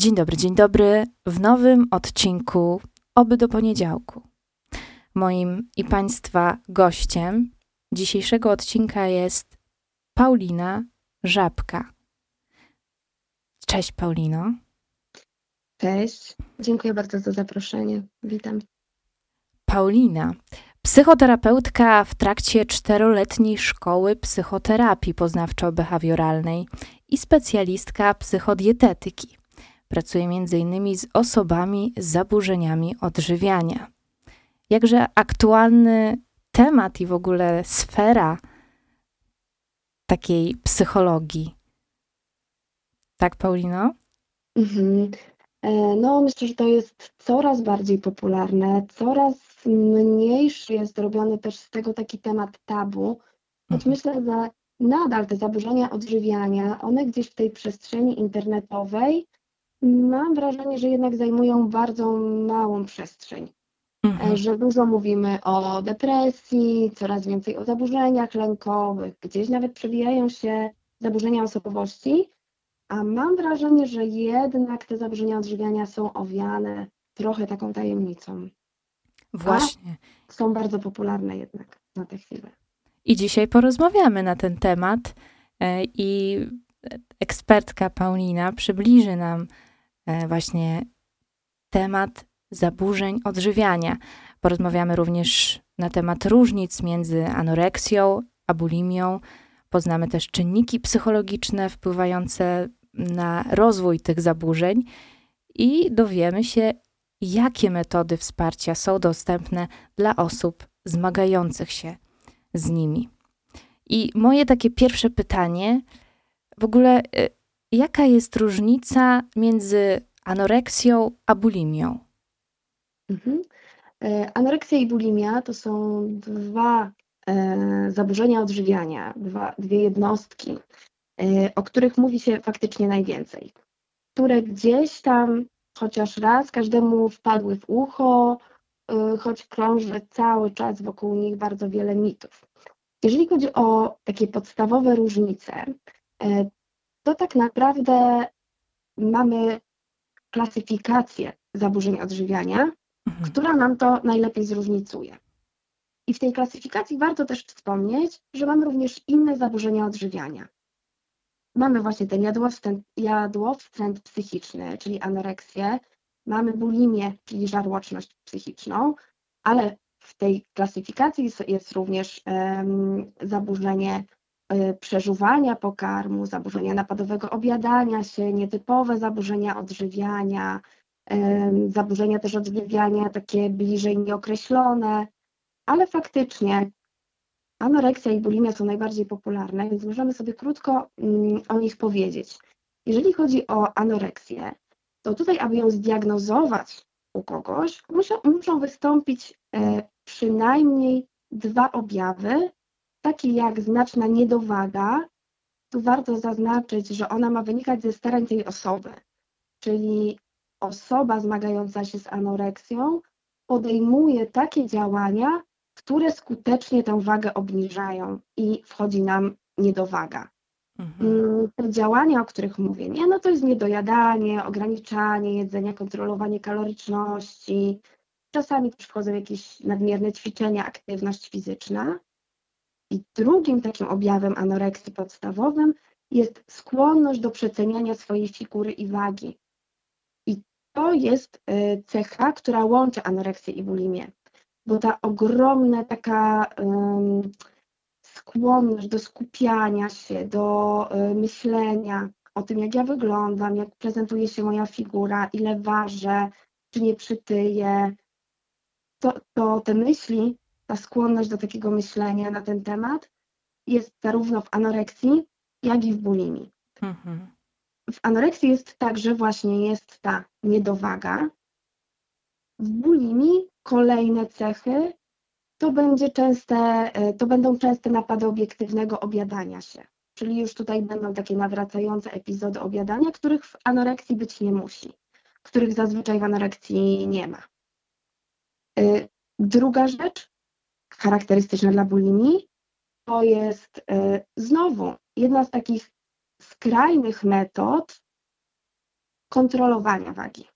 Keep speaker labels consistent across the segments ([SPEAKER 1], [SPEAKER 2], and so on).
[SPEAKER 1] Dzień dobry, dzień dobry w nowym odcinku Oby do poniedziałku. Moim i Państwa gościem dzisiejszego odcinka jest Paulina Żabka. Cześć Paulino.
[SPEAKER 2] Cześć, dziękuję bardzo za zaproszenie. Witam.
[SPEAKER 1] Paulina, psychoterapeutka w trakcie czteroletniej szkoły psychoterapii poznawczo-behawioralnej i specjalistka psychodietetyki. Pracuje m.in. z osobami z zaburzeniami odżywiania. Jakże aktualny temat i w ogóle sfera takiej psychologii. Tak, Paulino?
[SPEAKER 2] Mhm. E, no, myślę, że to jest coraz bardziej popularne, coraz mniejszy jest robiony też z tego taki temat tabu, choć
[SPEAKER 1] Mhm.
[SPEAKER 2] myślę, że nadal te zaburzenia odżywiania, one gdzieś w tej przestrzeni internetowej, mam wrażenie, że jednak zajmują bardzo małą przestrzeń.
[SPEAKER 1] Mhm.
[SPEAKER 2] Że dużo mówimy o depresji, coraz więcej o zaburzeniach lękowych, gdzieś nawet przewijają się zaburzenia osobowości, a mam wrażenie, że jednak te zaburzenia odżywiania są owiane trochę taką tajemnicą.
[SPEAKER 1] Właśnie.
[SPEAKER 2] Są bardzo popularne jednak na tę chwilę.
[SPEAKER 1] I dzisiaj porozmawiamy na ten temat e, i ekspertka Paulina przybliży nam właśnie temat zaburzeń odżywiania. Porozmawiamy również na temat różnic między anoreksją a bulimią. Poznamy też czynniki psychologiczne wpływające na rozwój tych zaburzeń i dowiemy się, jakie metody wsparcia są dostępne dla osób zmagających się z nimi. I moje takie pierwsze pytanie, w ogóle, y, jaka jest różnica między anoreksją a bulimią?
[SPEAKER 2] Mhm. E, Anoreksja i bulimia to są dwa e, zaburzenia odżywiania, dwa, dwie jednostki, e, o których mówi się faktycznie najwięcej, które gdzieś tam chociaż raz każdemu wpadły w ucho, e, choć krąży cały czas wokół nich bardzo wiele mitów. Jeżeli chodzi o takie podstawowe różnice, e, to tak naprawdę mamy klasyfikację zaburzeń odżywiania,
[SPEAKER 1] Mhm.
[SPEAKER 2] która nam to najlepiej zróżnicuje. I w tej klasyfikacji warto też wspomnieć, że mamy również inne zaburzenia odżywiania. Mamy właśnie ten jadłowstręt, jadłowstręt psychiczny, czyli anoreksję, mamy bulimię, czyli żarłoczność psychiczną, ale w tej klasyfikacji jest, również em, zaburzenie przeżuwania pokarmu, zaburzenia napadowego objadania się, nietypowe zaburzenia odżywiania, zaburzenia też odżywiania takie bliżej nieokreślone, ale faktycznie anoreksja i bulimia są najbardziej popularne, więc możemy sobie krótko mm, o nich powiedzieć. Jeżeli chodzi o anoreksję, to tutaj, aby ją zdiagnozować u kogoś, muszą, muszą wystąpić e, przynajmniej dwa objawy, takie jak znaczna niedowaga. Tu warto zaznaczyć, że ona ma wynikać ze starań tej osoby, czyli osoba zmagająca się z anoreksją podejmuje takie działania, które skutecznie tę wagę obniżają i wchodzi nam niedowaga.
[SPEAKER 1] Mhm.
[SPEAKER 2] Mm, Te działania, o których mówię, nie, no to jest niedojadanie, ograniczanie jedzenia, kontrolowanie kaloryczności. Czasami też wchodzą jakieś nadmierne ćwiczenia, aktywność fizyczna. I drugim takim objawem anoreksji podstawowym jest skłonność do przeceniania swojej figury i wagi. I to jest y, cecha, która łączy anoreksję i bulimię, bo ta ogromna taka ym, skłonność do skupiania się, do y, myślenia o tym, jak ja wyglądam, jak prezentuje się moja figura, ile ważę, czy nie przytyję, to, to te myśli, ta skłonność do takiego myślenia na ten temat jest zarówno w anoreksji, jak i w bulimii.
[SPEAKER 1] Mhm.
[SPEAKER 2] W anoreksji jest tak, że właśnie jest ta niedowaga. W bulimii kolejne cechy to, będzie częste, e, to będą częste napady obiektywnego objadania się. Czyli już tutaj będą takie nawracające epizody objadania, których w anoreksji być nie musi, których zazwyczaj w anoreksji nie ma. E, Druga rzecz, charakterystyczna dla bulimii, to jest e, znowu jedna z takich skrajnych metod kontrolowania wagi.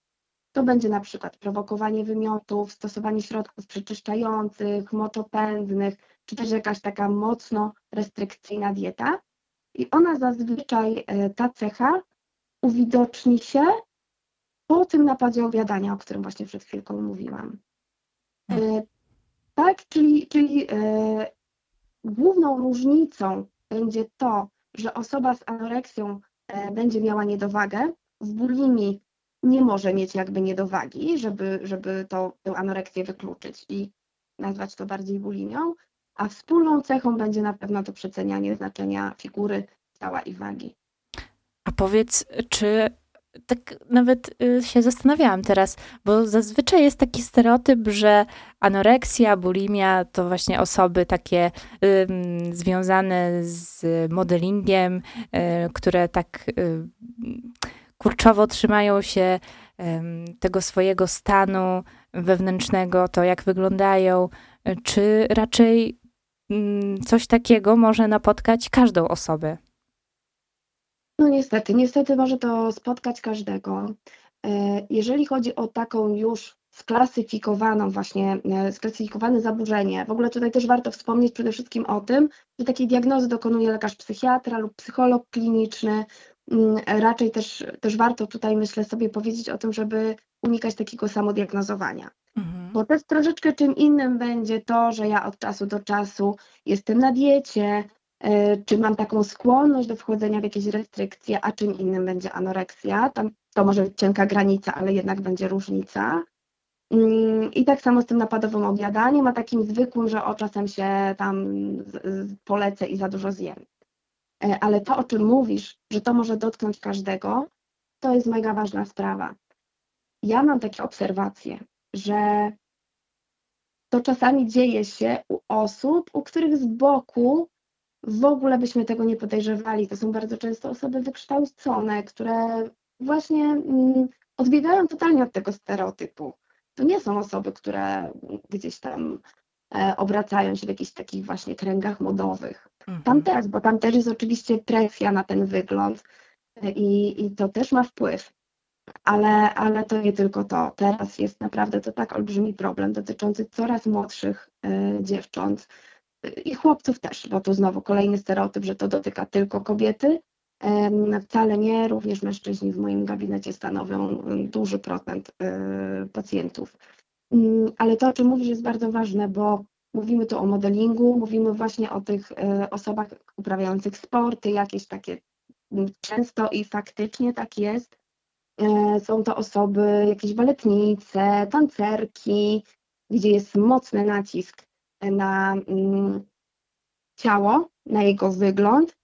[SPEAKER 2] To będzie na przykład prowokowanie wymiotów, stosowanie środków przeczyszczających, moczopędnych, czy też jakaś taka mocno restrykcyjna dieta. I ona zazwyczaj, e, ta cecha uwidoczni się po tym napadzie obiadania, o którym właśnie przed chwilką mówiłam. E, tak, czyli, czyli e, główną różnicą będzie to, że osoba z anoreksją będzie miała niedowagę, w bulimii nie może mieć jakby niedowagi, żeby, żeby to, tę anoreksję wykluczyć i nazwać to bardziej bulimią, a wspólną cechą będzie na pewno to przecenianie znaczenia figury, ciała i wagi.
[SPEAKER 1] A powiedz, czy tak nawet y, się zastanawiałam teraz, bo zazwyczaj jest taki stereotyp, że anoreksja, bulimia to właśnie osoby takie y, związane z modelingiem, y, które tak y, kurczowo trzymają się tego swojego stanu wewnętrznego, to jak wyglądają, czy raczej mm, coś takiego może napotkać każdą osobę?
[SPEAKER 2] No niestety, niestety może to spotkać każdego. E, jeżeli chodzi o taką już sklasyfikowaną właśnie, e, sklasyfikowane zaburzenie, w ogóle tutaj też warto wspomnieć przede wszystkim o tym, że takiej diagnozy dokonuje lekarz psychiatra lub psycholog kliniczny, Mm, raczej też, też warto tutaj, myślę sobie, powiedzieć o tym, żeby unikać takiego samodiagnozowania. Mhm. Bo też troszeczkę czym innym będzie to, że ja od czasu do czasu jestem na diecie, czy mam taką skłonność do wchodzenia w jakieś restrykcje, a czym innym będzie anoreksja. Tam to może być cienka granica, ale jednak będzie różnica. Mm, I tak samo z tym napadowym obiadaniem, a takim zwykłym, że o czasem się tam polecę i za dużo zjem. E, ale to, o czym mówisz, że to może dotknąć każdego, to jest mega ważna sprawa. Ja mam takie obserwacje, że to czasami dzieje się u osób, u których z boku w ogóle byśmy tego nie podejrzewali. To są bardzo często osoby wykształcone, które właśnie mm, odbiegają totalnie od tego stereotypu. To nie są osoby, które gdzieś tam e, obracają się w jakichś takich właśnie kręgach modowych. Tam mhm. też, bo tam też jest oczywiście presja na ten wygląd e, i, i to też ma wpływ. Ale, ale to nie tylko to. Teraz jest naprawdę to tak olbrzymi problem dotyczący coraz młodszych y, dziewcząt i chłopców też, bo tu znowu kolejny stereotyp, że to dotyka tylko kobiety. Wcale nie, również mężczyźni w moim gabinecie stanowią duży procent pacjentów. Mm, ale to, o czym mówisz, jest bardzo ważne, bo Mówimy tu o modelingu, mówimy właśnie o tych e, osobach uprawiających sporty, jakieś takie często i faktycznie tak jest. E, są to osoby, jakieś baletnice, tancerki, gdzie jest mocny nacisk na ciało, na jego wygląd,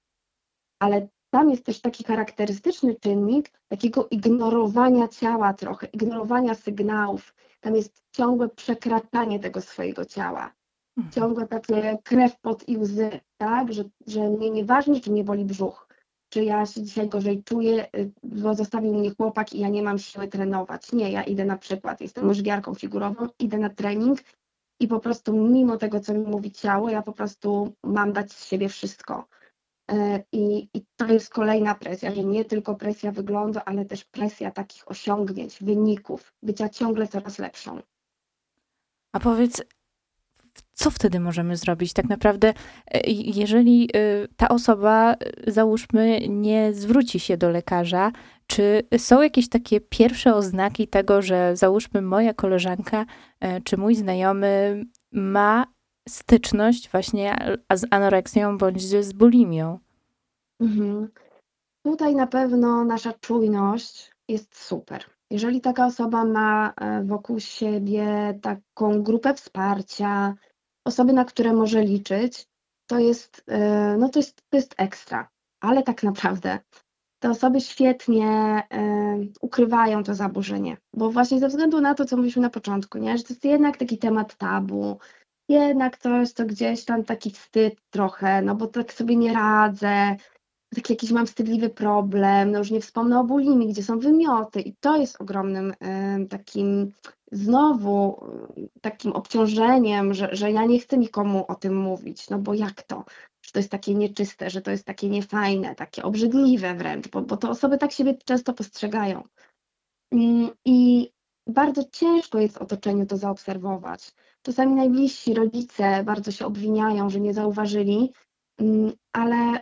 [SPEAKER 2] ale tam jest też taki charakterystyczny czynnik takiego ignorowania ciała trochę, ignorowania sygnałów. Tam jest ciągłe przekraczanie tego swojego ciała. Mhm. ciągłe takie krew pod i łzy, tak, że, że mnie nieważne, czy mnie boli brzuch, czy ja się dzisiaj gorzej czuję, y, bo zostawił mnie chłopak i ja nie mam siły trenować. Nie, ja idę na przykład, jestem łyżwiarką figurową, idę na trening i po prostu mimo tego, co mi mówi ciało, ja po prostu mam dać z siebie wszystko. E, I, I to jest kolejna presja, że nie tylko presja wyglądu, ale też presja takich osiągnięć, wyników, bycia ciągle coraz lepszą.
[SPEAKER 1] A powiedz, co wtedy możemy zrobić? Tak naprawdę, e, jeżeli e, ta osoba, załóżmy, nie zwróci się do lekarza, czy są jakieś takie pierwsze oznaki tego, że załóżmy moja koleżanka czy mój znajomy ma styczność właśnie z anoreksją bądź z bulimią?
[SPEAKER 2] Mhm. Tutaj na pewno nasza czujność jest super. Jeżeli taka osoba ma wokół siebie taką grupę wsparcia, osoby, na które może liczyć, to jest, e, no to jest, to jest ekstra. Ale tak naprawdę te osoby świetnie e, ukrywają to zaburzenie, bo właśnie ze względu na to, co mówiliśmy na początku, nie? że to jest jednak taki temat tabu, jednak coś, co gdzieś tam taki wstyd trochę, no bo tak sobie nie radzę, taki jakiś mam wstydliwy problem, no już nie wspomnę o bulimii, gdzie są wymioty i to jest ogromnym y, takim znowu y, takim obciążeniem, że, że ja nie chcę nikomu o tym mówić, no bo jak to? Że to jest takie nieczyste, że to jest takie niefajne, takie obrzydliwe wręcz, bo, bo to osoby tak siebie często postrzegają. Mm, I bardzo ciężko jest otoczeniu to zaobserwować. Czasami najbliżsi rodzice bardzo się obwiniają, że nie zauważyli, mm, ale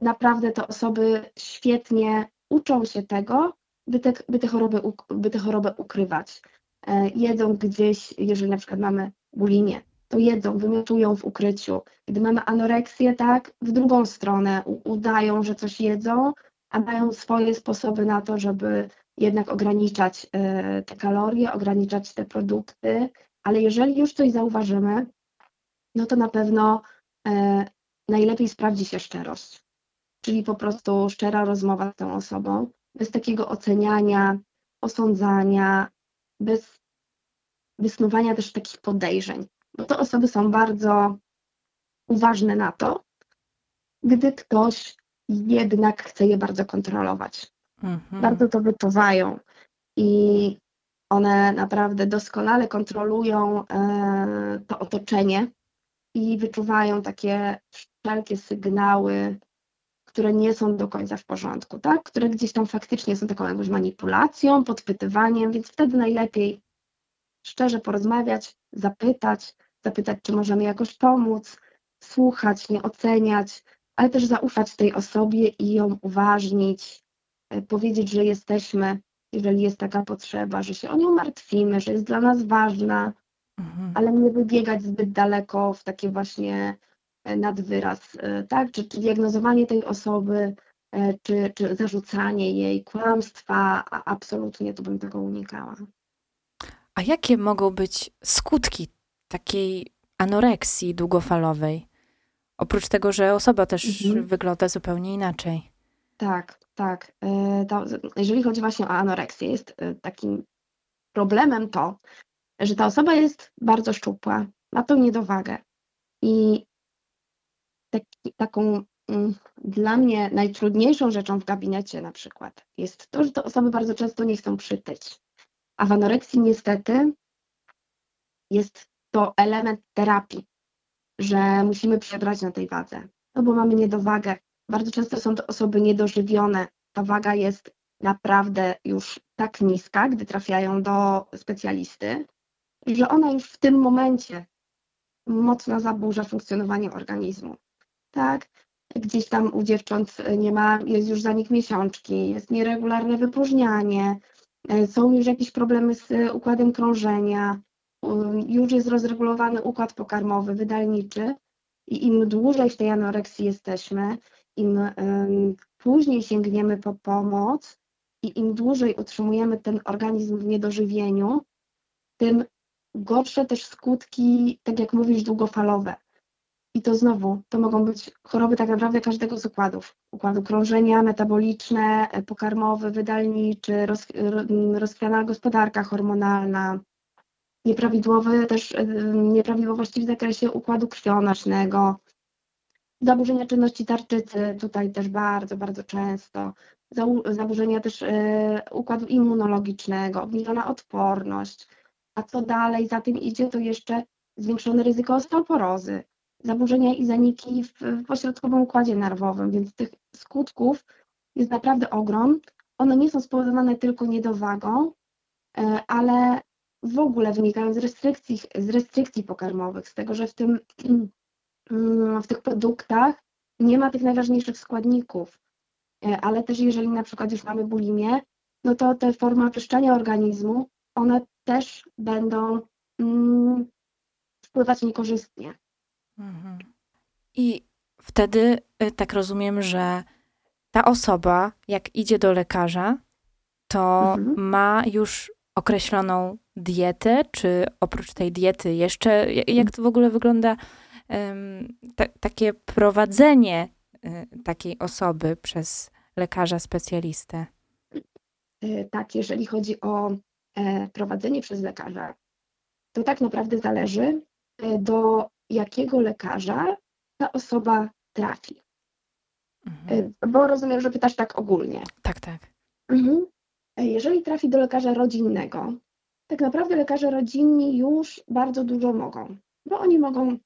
[SPEAKER 2] naprawdę te osoby świetnie uczą się tego, by te, by te, choroby, by te chorobę ukrywać. E, jedzą gdzieś, jeżeli na przykład mamy bulimię, to jedzą, wymiotują w ukryciu. Gdy mamy anoreksję, tak, w drugą stronę udają, że coś jedzą, a mają swoje sposoby na to, żeby jednak ograniczać e, te kalorie, ograniczać te produkty, ale jeżeli już coś zauważymy, no to na pewno e, najlepiej sprawdzi się szczerość, czyli po prostu szczera rozmowa z tą osobą, bez takiego oceniania, osądzania, bez wysnuwania też takich podejrzeń, bo to osoby są bardzo uważne na to, gdy ktoś jednak chce je bardzo kontrolować. Mhm. Bardzo to wyczuwają i one naprawdę doskonale kontrolują e, to otoczenie i wyczuwają takie wszelkie sygnały, które nie są do końca w porządku, tak? które gdzieś tam faktycznie są taką jakąś manipulacją, podpytywaniem, więc wtedy najlepiej szczerze porozmawiać, zapytać, zapytać, czy możemy jakoś pomóc, słuchać, nie oceniać, ale też zaufać tej osobie i ją uważnić, e, powiedzieć, że jesteśmy, jeżeli jest taka potrzeba, że się o nią martwimy, że jest dla nas ważna, mhm. ale nie wybiegać zbyt daleko w takie właśnie e, nadwyraz, e, tak? Czy, czy diagnozowanie tej osoby, czy, czy zarzucanie jej kłamstwa, a absolutnie to bym tego unikała.
[SPEAKER 1] A jakie mogą być skutki takiej anoreksji długofalowej? Oprócz tego, że osoba też mhm. wygląda zupełnie inaczej.
[SPEAKER 2] Tak, tak. E, to, jeżeli chodzi właśnie o anoreksję, jest e, takim problemem to, że ta osoba jest bardzo szczupła, ma tą niedowagę i taki, taką mm, dla mnie najtrudniejszą rzeczą w gabinecie na przykład jest to, że te osoby bardzo często nie chcą przytyć. A w anoreksji niestety jest to element terapii że musimy przebrać na tej wadze, no bo mamy niedowagę. Bardzo często są to osoby niedożywione. Ta waga jest naprawdę już tak niska, gdy trafiają do specjalisty, że ona już w tym momencie mocno zaburza funkcjonowanie organizmu. Tak? Gdzieś tam u dziewcząt nie ma, jest już zanik miesiączki, jest nieregularne wypróżnianie, są już jakieś problemy z układem krążenia, już jest rozregulowany układ pokarmowy, wydalniczy i im dłużej w tej anoreksji jesteśmy, im później sięgniemy po pomoc i im dłużej utrzymujemy ten organizm w niedożywieniu, tym gorsze też skutki, tak jak mówisz, długofalowe. I to znowu, to mogą być choroby tak naprawdę każdego z układów. Układu krążenia, metaboliczne, pokarmowy, wydalniczy, roz, rozchwiana gospodarka hormonalna, nieprawidłowe też nieprawidłowości w zakresie układu krwionośnego, zaburzenia czynności tarczycy, tutaj też bardzo, bardzo często, zaburzenia też e, układu immunologicznego, obniżona odporność, a co dalej za tym idzie, to jeszcze zwiększone ryzyko osteoporozy, zaburzenia i zaniki w, w ośrodkowym układzie nerwowym, więc tych skutków jest naprawdę ogrom. One nie są spowodowane tylko niedowagą, e, ale w ogóle wynikają z restrykcji, z restrykcji pokarmowych, z tego, że w, tym, w tych produktach nie ma tych najważniejszych składników. E, ale też jeżeli na przykład już mamy bulimię, no to te formy oczyszczania organizmu, one też będą mm, wpływać niekorzystnie. Mhm.
[SPEAKER 1] I wtedy y, tak rozumiem, że ta osoba, jak idzie do lekarza, to mhm. ma już określoną dietę, czy oprócz tej diety jeszcze, jak to w ogóle wygląda ta, takie prowadzenie y, takiej osoby przez lekarza specjalistę?
[SPEAKER 2] E, tak, jeżeli chodzi o e, prowadzenie przez lekarza, to tak naprawdę zależy, e, do jakiego lekarza ta osoba trafi. Mhm. Bo rozumiem, że pytasz tak ogólnie.
[SPEAKER 1] Tak, tak.
[SPEAKER 2] Mhm. Jeżeli trafi do lekarza rodzinnego, tak naprawdę lekarze rodzinni już bardzo dużo mogą, bo oni mogą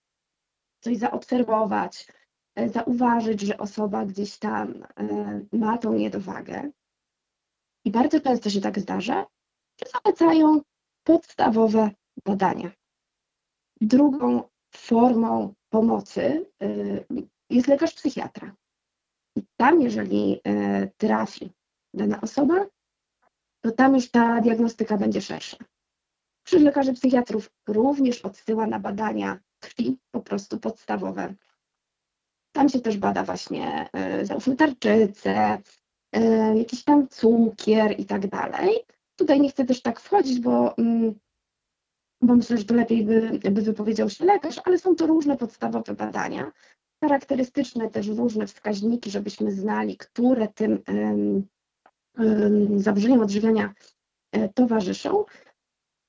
[SPEAKER 2] coś zaobserwować, e, zauważyć, że osoba gdzieś tam e, ma tą niedowagę. I bardzo często się tak zdarza, że zalecają podstawowe badania. Drugą formą pomocy jest lekarz psychiatra. I tam, jeżeli trafi dana osoba, to tam już ta diagnostyka będzie szersza. Krzyż lekarzy psychiatrów również odsyła na badania krwi, po prostu podstawowe. Tam się też bada właśnie y, załóżmy tarczycę, jakiś tam cukier i tak dalej. Tutaj nie chcę też tak wchodzić, bo mm, bo myślę, że to lepiej by, by wypowiedział się lekarz, ale są to różne podstawowe badania, charakterystyczne też różne wskaźniki, żebyśmy znali, które tym zaburzeniom odżywiania e, towarzyszą.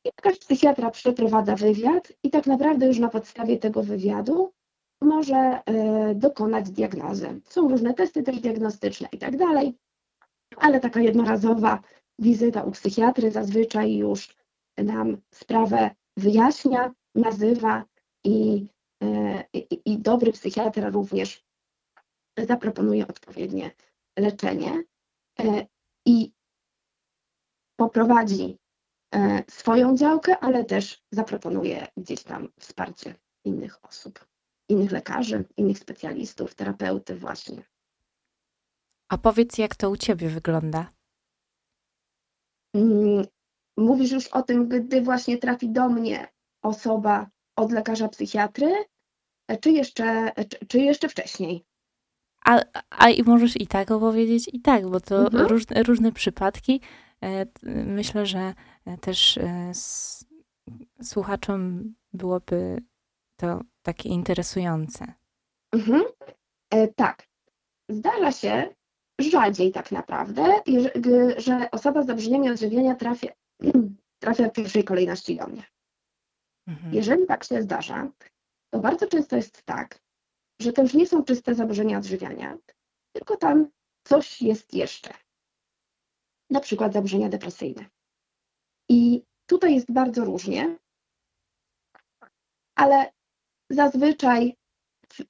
[SPEAKER 2] I lekarz psychiatra przeprowadza wywiad i tak naprawdę już na podstawie tego wywiadu może e, dokonać diagnozy. Są różne testy też diagnostyczne i tak dalej, ale taka jednorazowa wizyta u psychiatry zazwyczaj już nam sprawę wyjaśnia, nazywa i, e, i, i dobry psychiatra również zaproponuje odpowiednie leczenie i poprowadzi e, swoją działkę, ale też zaproponuje gdzieś tam wsparcie innych osób, innych lekarzy, innych specjalistów, terapeuty właśnie.
[SPEAKER 1] A powiedz, jak to u Ciebie wygląda?
[SPEAKER 2] Mm, Mówisz już o tym, gdy właśnie trafi do mnie osoba od lekarza psychiatry, czy jeszcze, czy, czy jeszcze wcześniej?
[SPEAKER 1] A, a i możesz i tak opowiedzieć, i tak, bo to mhm. różne, różne przypadki. E, myślę, że e, też e, słuchaczom byłoby to takie interesujące.
[SPEAKER 2] Mhm. E, tak. Zdarza się, rzadziej tak naprawdę, że osoba z zaburzeniami odżywiania trafia, trafia w pierwszej kolejności do mnie. Mhm. Jeżeli tak się zdarza, to bardzo często jest tak, że to już nie są czyste zaburzenia odżywiania, tylko tam coś jest jeszcze. Na przykład zaburzenia depresyjne. I tutaj jest bardzo różnie, ale zazwyczaj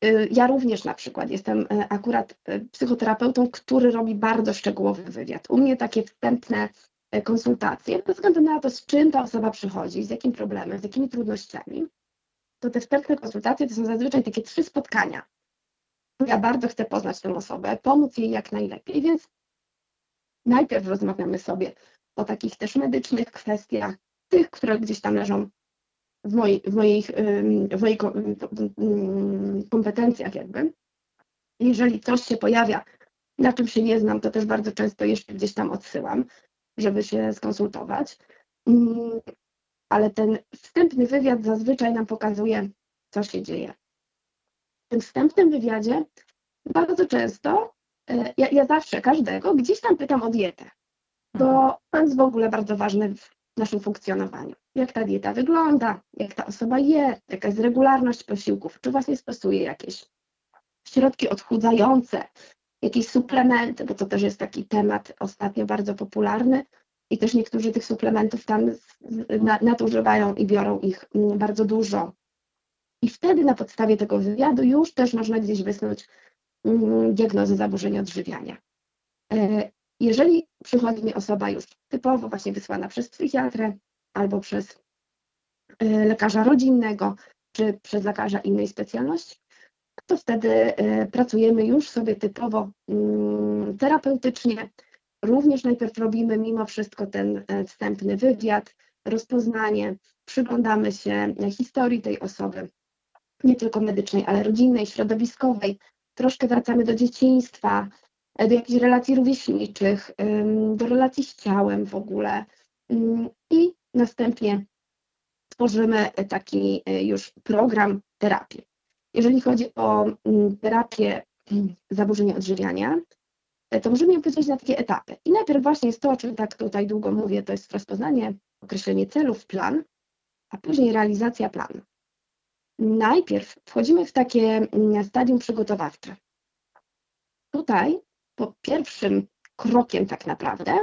[SPEAKER 2] y, ja również na przykład jestem y, akurat y, psychoterapeutą, który robi bardzo szczegółowy wywiad. U mnie takie wstępne konsultacje, bez względu na to, z czym ta osoba przychodzi, z jakim problemem, z jakimi trudnościami, to te wstępne konsultacje to są zazwyczaj takie trzy spotkania. Ja bardzo chcę poznać tę osobę, pomóc jej jak najlepiej, więc najpierw rozmawiamy sobie o takich też medycznych kwestiach, tych, które gdzieś tam leżą w, mojej, w, moich, w moich kompetencjach jakby. Jeżeli coś się pojawia, na czym się nie znam, to też bardzo często jeszcze gdzieś tam odsyłam żeby się skonsultować. Ale ten wstępny wywiad zazwyczaj nam pokazuje, co się dzieje. W tym wstępnym wywiadzie bardzo często, e, ja, ja zawsze każdego gdzieś tam pytam o dietę, bo mhm. to jest w ogóle bardzo ważne w naszym funkcjonowaniu. Jak ta dieta wygląda, jak ta osoba je, jaka jest regularność posiłków, czy właśnie stosuje jakieś środki odchudzające, jakieś suplementy, bo to też jest taki temat ostatnio bardzo popularny i też niektórzy tych suplementów tam nadużywają i biorą ich mm, bardzo dużo. I wtedy na podstawie tego wywiadu już też można gdzieś wysnuć mm, diagnozę zaburzenia odżywiania. E, jeżeli przychodzi mi osoba już typowo właśnie wysłana przez psychiatrę albo przez e, lekarza rodzinnego, czy przez lekarza innej specjalności, to wtedy e, pracujemy już sobie typowo mm, terapeutycznie. Również najpierw robimy mimo wszystko ten e, wstępny wywiad, rozpoznanie, przyglądamy się historii tej osoby, nie tylko medycznej, ale rodzinnej, środowiskowej. Troszkę wracamy do dzieciństwa, e, do jakichś relacji rówieśniczych, do relacji z ciałem w ogóle. I następnie tworzymy taki już program terapii. Jeżeli chodzi o mm, terapię mm, zaburzenia odżywiania, e, to możemy ją podzielić na takie etapy. I najpierw właśnie jest to, o czym tak tutaj długo mówię, to jest rozpoznanie, określenie celów, plan, a później realizacja planu. Najpierw wchodzimy w takie mm, stadium przygotowawcze. Tutaj po pierwszym krokiem tak naprawdę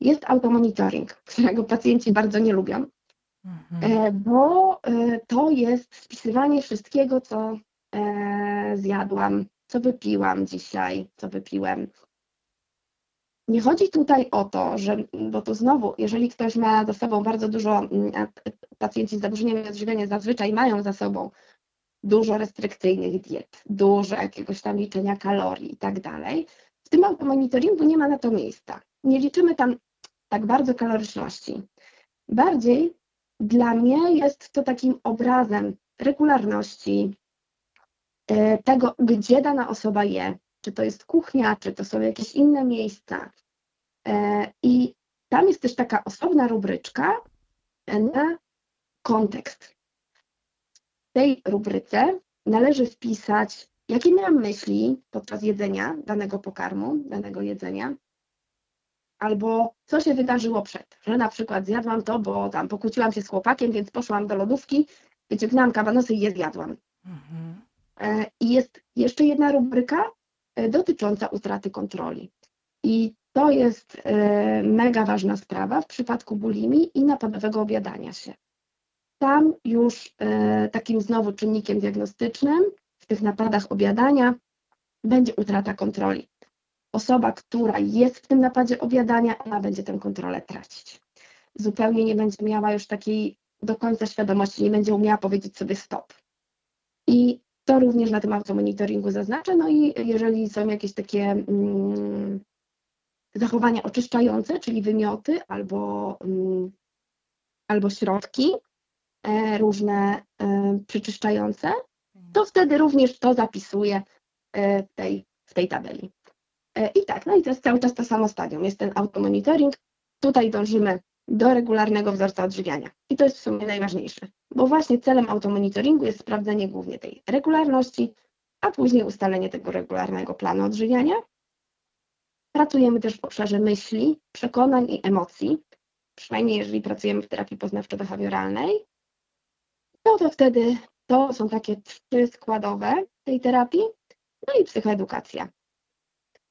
[SPEAKER 2] jest automonitoring, którego pacjenci bardzo nie lubią, Mhm. E, bo e, to jest spisywanie wszystkiego, co e, zjadłam, co wypiłam dzisiaj, co wypiłem. nie chodzi tutaj o to, że, bo tu znowu, jeżeli ktoś ma za sobą bardzo dużo, mm, pacjenci z zaburzeniami odżywiania zazwyczaj mają za sobą dużo restrykcyjnych diet, dużo jakiegoś tam liczenia kalorii i tak dalej, w tym automonitoringu nie ma na to miejsca. Nie liczymy tam tak bardzo kaloryczności. Bardziej dla mnie jest to takim obrazem regularności tego, gdzie dana osoba je, czy to jest kuchnia, czy to są jakieś inne miejsca. E, I tam jest też taka osobna rubryczka na kontekst. W tej rubryce należy wpisać, jakie miałam myśli podczas jedzenia danego pokarmu, danego jedzenia, albo co się wydarzyło przed, że na przykład zjadłam to, bo tam pokłóciłam się z chłopakiem, więc poszłam do lodówki, wyciągnęłam kabanosy i je zjadłam. Mhm. E, I jest jeszcze jedna rubryka e, dotycząca utraty kontroli. I to jest e, mega ważna sprawa w przypadku bulimii i napadowego obiadania się. Tam już takim znowu czynnikiem diagnostycznym w tych napadach obiadania będzie utrata kontroli osoba, która jest w tym napadzie obiadania, ona będzie tę kontrolę tracić. Zupełnie nie będzie miała już takiej do końca świadomości, nie będzie umiała powiedzieć sobie stop. I to również na tym automonitoringu zaznaczę. No i jeżeli są jakieś takie mm, zachowania oczyszczające, czyli wymioty albo, mm, albo środki e, różne e, przyczyszczające, to wtedy również to zapisuję e, w tej, w tej tabeli. I tak, no i to jest cały czas to samo stadium. Jest ten automonitoring. Tutaj dążymy do regularnego wzorca odżywiania. I to jest w sumie najważniejsze, bo właśnie celem automonitoringu jest sprawdzenie głównie tej regularności, a później ustalenie tego regularnego planu odżywiania. Pracujemy też w obszarze myśli, przekonań i emocji, przynajmniej jeżeli pracujemy w terapii poznawczo-behawioralnej. No to wtedy to są takie trzy składowe tej terapii, no i psychoedukacja.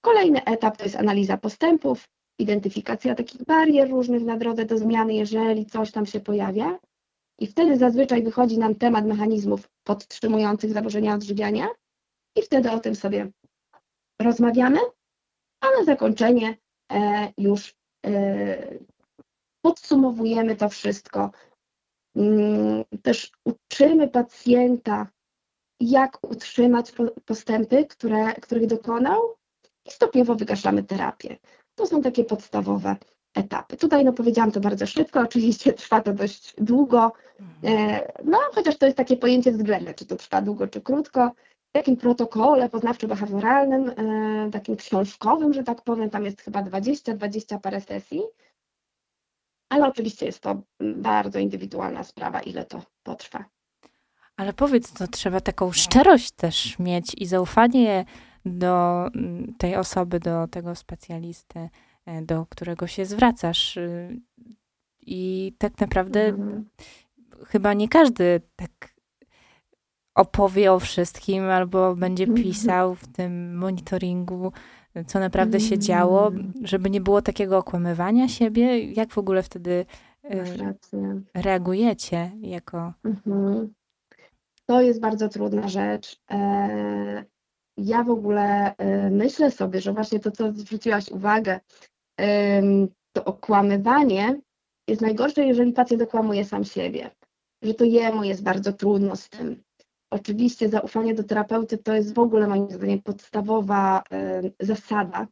[SPEAKER 2] Kolejny etap to jest analiza postępów, identyfikacja takich barier różnych na drodze do zmiany, jeżeli coś tam się pojawia. I wtedy zazwyczaj wychodzi nam temat mechanizmów podtrzymujących zaburzenia odżywiania i wtedy o tym sobie rozmawiamy, a na zakończenie e, już e, podsumowujemy to wszystko. Mm, też uczymy pacjenta, jak utrzymać postępy, które, których dokonał, i stopniowo wygaszamy terapię. To są takie podstawowe etapy. Tutaj no powiedziałam to bardzo szybko, oczywiście trwa to dość długo, e, no chociaż to jest takie pojęcie względne, czy to trwa długo, czy krótko. W takim protokole poznawczo-behawioralnym, e, takim książkowym, że tak powiem, tam jest chyba 20-20 parę sesji, ale oczywiście jest to bardzo indywidualna sprawa, ile to potrwa.
[SPEAKER 1] Ale powiedz, to trzeba taką szczerość też mieć i zaufanie do mm, tej osoby, do tego specjalisty, e, do którego się zwracasz. Y, I tak naprawdę mhm. chyba nie każdy tak opowie o wszystkim albo będzie mhm. pisał w tym monitoringu, co naprawdę się działo, mhm. żeby nie było takiego okłamywania siebie. Jak w ogóle wtedy y, reagujecie jako. Mhm.
[SPEAKER 2] To jest bardzo trudna rzecz. Ja w ogóle y, myślę sobie, że właśnie to, co zwróciłaś uwagę, to okłamywanie jest najgorsze, jeżeli pacjent okłamuje sam siebie, że to jemu jest bardzo trudno z tym. Oczywiście zaufanie do terapeuty to jest w ogóle moim zdaniem podstawowa zasada.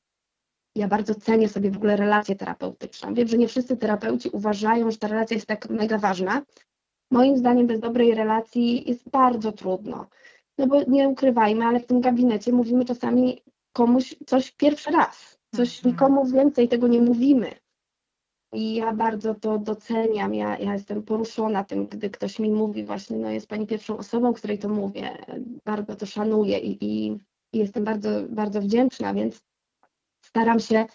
[SPEAKER 2] Ja bardzo cenię sobie w ogóle relację terapeutyczną. Wiem, że nie wszyscy terapeuci uważają, że ta relacja jest tak mega ważna. Moim zdaniem bez dobrej relacji jest bardzo trudno. No bo nie ukrywajmy, ale w tym gabinecie mówimy czasami komuś coś pierwszy raz. Coś mhm. nikomu więcej tego nie mówimy. I ja bardzo to doceniam. Ja, ja jestem poruszona tym, gdy ktoś mi mówi właśnie, no jest Pani pierwszą osobą, której to mówię. Bardzo to szanuję i, i, i jestem bardzo, bardzo wdzięczna, więc staram się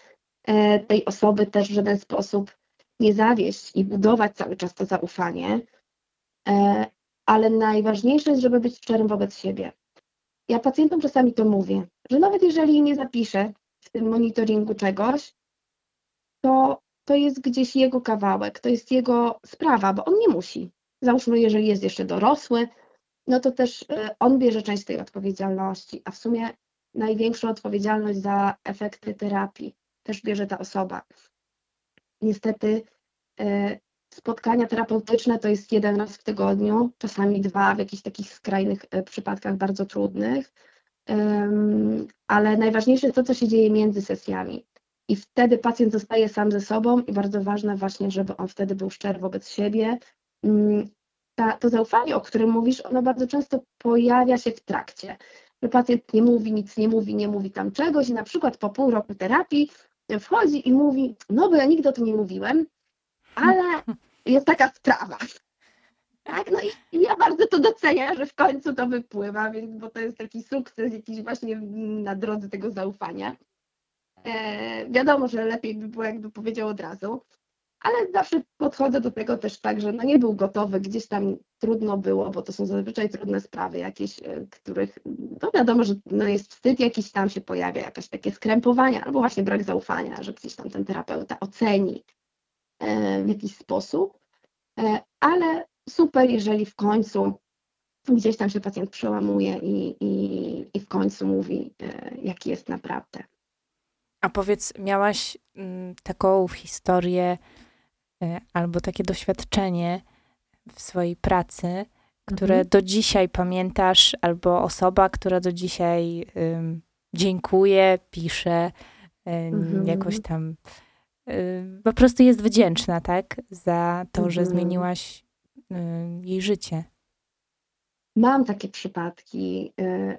[SPEAKER 2] e, tej osoby też w żaden sposób nie zawieść i budować cały czas to zaufanie. E, ale najważniejsze jest, żeby być szczerym wobec siebie. Ja pacjentom czasami to mówię, że nawet jeżeli nie zapiszę w tym monitoringu czegoś, to, to jest gdzieś jego kawałek, to jest jego sprawa, bo on nie musi. Załóżmy, jeżeli jest jeszcze dorosły, no to też e, on bierze część tej odpowiedzialności, a w sumie największą odpowiedzialność za efekty terapii też bierze ta osoba. Niestety e, spotkania terapeutyczne to jest jeden raz w tygodniu, czasami dwa w jakichś takich skrajnych e, przypadkach bardzo trudnych, ale najważniejsze jest to, co się dzieje między sesjami. I wtedy pacjent zostaje sam ze sobą i bardzo ważne właśnie, żeby on wtedy był szczery wobec siebie. Mm, ta, to zaufanie, o którym mówisz, ono bardzo często pojawia się w trakcie. Że pacjent nie mówi, nic nie mówi, nie mówi tam czegoś i na przykład po pół roku terapii wchodzi i mówi, no bo ja nigdy o tym nie mówiłem, ale jest taka sprawa. Tak, no i ja bardzo to doceniam, że w końcu to wypływa, więc, bo to jest taki sukces jakiś właśnie na drodze tego zaufania. E, wiadomo, że lepiej by było, jakby powiedział od razu, ale zawsze podchodzę do tego też tak, że no nie był gotowy, gdzieś tam trudno było, bo to są zazwyczaj trudne sprawy jakieś, e, których no wiadomo, że no jest wstyd jakiś tam się pojawia, jakieś takie skrępowania albo właśnie brak zaufania, że gdzieś tam ten terapeuta oceni w jakiś sposób, e, ale super, jeżeli w końcu gdzieś tam się pacjent przełamuje i, i, i w końcu mówi, jaki jest naprawdę.
[SPEAKER 1] A powiedz, miałaś mm, taką historię e, albo takie doświadczenie w swojej pracy, które mhm. do dzisiaj pamiętasz, albo osoba, która do dzisiaj dziękuje, pisze, mhm. jakoś tam po prostu jest wdzięczna, tak, za to, mhm. że zmieniłaś um, jej życie.
[SPEAKER 2] Mam takie przypadki, y,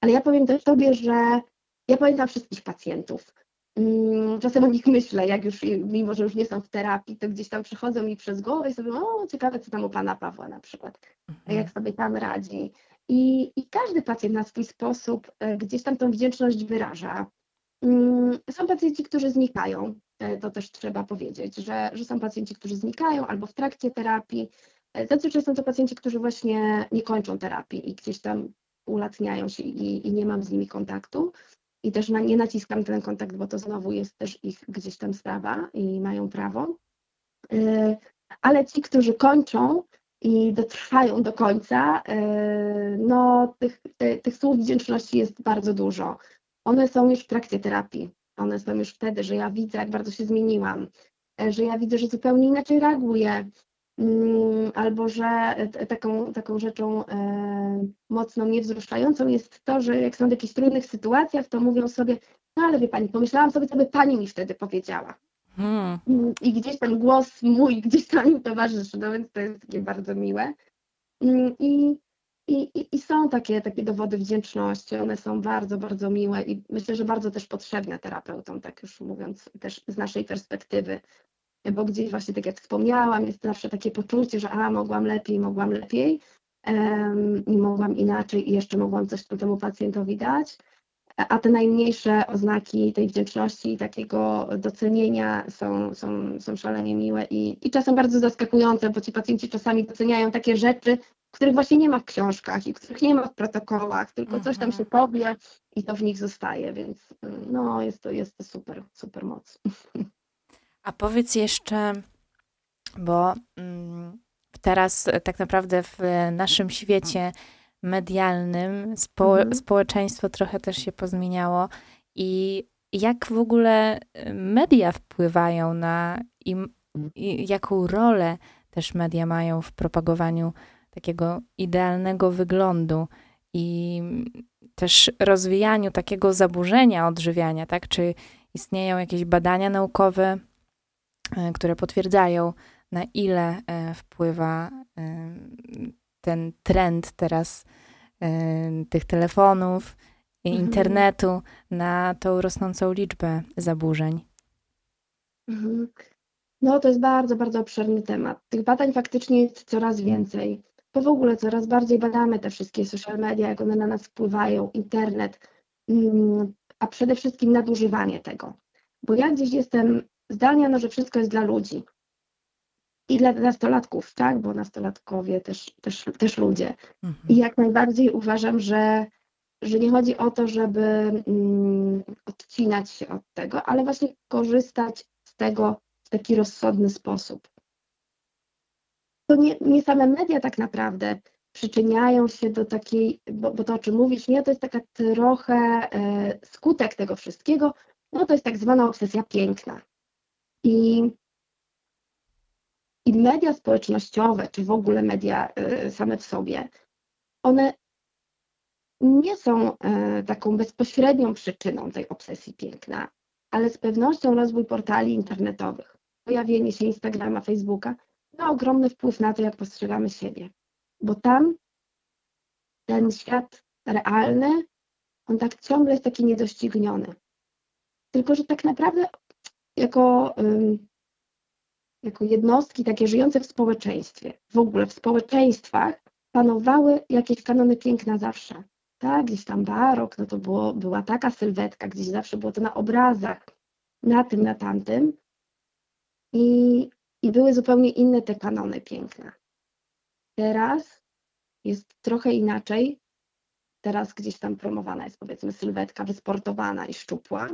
[SPEAKER 2] ale ja powiem też tobie, że ja pamiętam wszystkich pacjentów. Mm, czasem o nich myślę, jak już, mimo że już nie są w terapii, to gdzieś tam przychodzą mi przez głowę i sobie, o ciekawe, co tam u pana Pawła na przykład, mhm. jak sobie tam radzi. I, I każdy pacjent na swój sposób gdzieś tam tą wdzięczność wyraża. Mm, są pacjenci, którzy znikają, to też trzeba powiedzieć, że, że są pacjenci, którzy znikają albo w trakcie terapii. E, zazwyczaj są to pacjenci, którzy właśnie nie kończą terapii i gdzieś tam ulatniają się i, i nie mam z nimi kontaktu i też na, nie naciskam ten kontakt, bo to znowu jest też ich gdzieś tam sprawa i mają prawo. Y, ale ci, którzy kończą i dotrwają do końca, no tych, tych słów wdzięczności jest bardzo dużo. One są już w trakcie terapii. One są już wtedy, że ja widzę, jak bardzo się zmieniłam, y, że ja widzę, że zupełnie inaczej reaguję, Mm, albo że taką, taką rzeczą e, mocno mnie wzruszającą jest to, że jak są w jakichś trudnych sytuacjach, to mówią sobie, no ale wie pani, pomyślałam sobie, co by pani mi wtedy powiedziała. Hmm. I gdzieś ten głos mój gdzieś tam towarzyszy, no więc to jest takie bardzo miłe. Mm, I, i, i, są takie, takie dowody wdzięczności, one są bardzo, bardzo miłe i myślę, że bardzo też potrzebne terapeutom, tak już mówiąc też z naszej perspektywy, bo gdzieś właśnie, tak jak wspomniałam, jest zawsze takie poczucie, że a, mogłam lepiej, mogłam lepiej um, i mogłam inaczej i jeszcze mogłam coś temu pacjentowi dać, a te najmniejsze oznaki tej wdzięczności i takiego docenienia są, są, są szalenie miłe i, i czasem bardzo zaskakujące, bo ci pacjenci czasami doceniają takie rzeczy, których właśnie nie ma w książkach i których nie ma w protokołach, tylko coś tam się mhm. powie i to w nich zostaje, więc no jest to, jest to super, super moc.
[SPEAKER 1] A powiedz jeszcze, bo mm, teraz tak naprawdę w naszym świecie medialnym spo, mhm. społeczeństwo trochę też się pozmieniało i jak w ogóle y, media wpływają na i, i jaką rolę też media mają w propagowaniu takiego idealnego wyglądu i też rozwijaniu takiego zaburzenia odżywiania, tak? Czy istnieją jakieś badania naukowe E, które potwierdzają, na ile e, wpływa e, ten trend teraz tych telefonów i mhm. internetu na tą rosnącą liczbę zaburzeń.
[SPEAKER 2] Mhm. No, to jest bardzo, bardzo obszerny temat. Tych badań faktycznie jest coraz więcej. Bo w ogóle coraz bardziej badamy te wszystkie social media, jak one na nas wpływają, internet, mm, a przede wszystkim nadużywanie tego. Bo ja gdzieś jestem zdania, no, że wszystko jest dla ludzi. I dla nastolatków, tak, bo nastolatkowie też, też, też ludzie. Mhm. I jak najbardziej uważam, że, że nie chodzi o to, żeby mm, odcinać się od tego, ale właśnie korzystać z tego w taki rozsądny sposób. To nie, nie same media tak naprawdę przyczyniają się do takiej, bo, bo to o czym mówisz, nie, to jest taka trochę e, skutek tego wszystkiego, no to jest tak zwana obsesja piękna. I, i media społecznościowe, czy w ogóle media y, same w sobie, one nie są y, taką bezpośrednią przyczyną tej obsesji piękna, ale z pewnością rozwój portali internetowych, pojawienie się Instagrama, Facebooka ma ogromny wpływ na to, jak postrzegamy siebie. Bo tam ten świat realny, on tak ciągle jest taki niedościgniony. Tylko, że tak naprawdę jako, jako jednostki takie żyjące w społeczeństwie, w ogóle w społeczeństwach panowały jakieś kanony piękna zawsze. Tak, gdzieś tam barok, no to było, była taka sylwetka, gdzieś zawsze było to na obrazach, na tym, na tamtym. I, i były zupełnie inne te kanony piękna. Teraz jest trochę inaczej. Teraz gdzieś tam promowana jest powiedzmy sylwetka wysportowana i szczupła,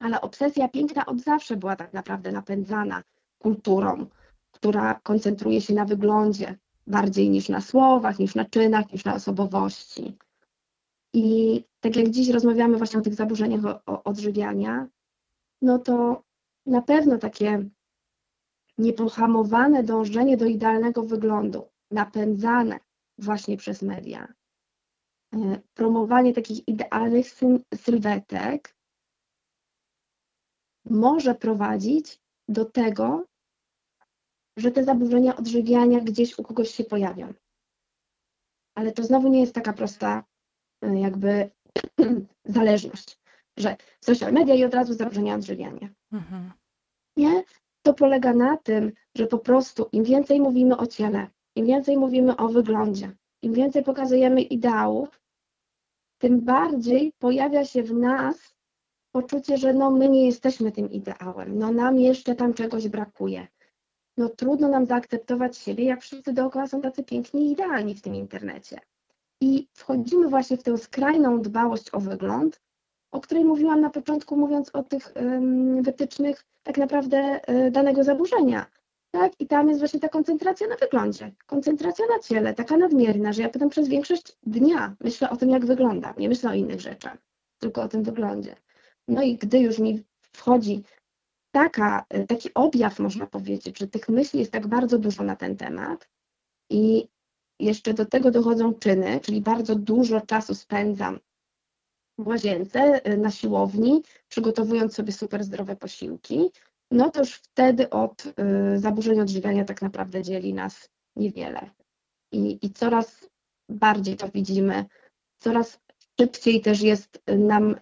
[SPEAKER 2] ale obsesja piękna od zawsze była tak naprawdę napędzana kulturą, która koncentruje się na wyglądzie bardziej niż na słowach, niż na czynach, niż na osobowości. I tak jak dziś rozmawiamy właśnie o tych zaburzeniach odżywiania, no to na pewno takie niepohamowane dążenie do idealnego wyglądu, napędzane właśnie przez media, e, promowanie takich idealnych sylwetek może prowadzić do tego, że te zaburzenia odżywiania gdzieś u kogoś się pojawią. Ale to znowu nie jest taka prosta e, jakby zależność, że social media i od razu zaburzenia odżywiania. Mhm. Nie? To polega na tym, że po prostu im więcej mówimy o ciele, im więcej mówimy o wyglądzie, im więcej pokazujemy ideałów, tym bardziej pojawia się w nas poczucie, że no my nie jesteśmy tym ideałem, no nam jeszcze tam czegoś brakuje. No trudno nam zaakceptować siebie, jak wszyscy dookoła są tacy piękni i idealni w tym internecie. I wchodzimy właśnie w tę skrajną dbałość o wygląd, o której mówiłam na początku, mówiąc o tych wytycznych tak naprawdę y, danego zaburzenia. Tak? I tam jest właśnie ta koncentracja na wyglądzie, koncentracja na ciele, taka nadmierna, że ja potem przez większość dnia myślę o tym, jak wyglądam, nie myślę o innych rzeczach, tylko o tym wyglądzie. No i gdy już mi wchodzi taka, y, taki objaw, można powiedzieć, że tych myśli jest tak bardzo dużo na ten temat i jeszcze do tego dochodzą czyny, czyli bardzo dużo czasu spędzam w łazience, y, na siłowni, przygotowując sobie super zdrowe posiłki, no to już wtedy od y, zaburzeń odżywiania tak naprawdę dzieli nas niewiele. I, I coraz bardziej to widzimy, coraz szybciej też jest nam,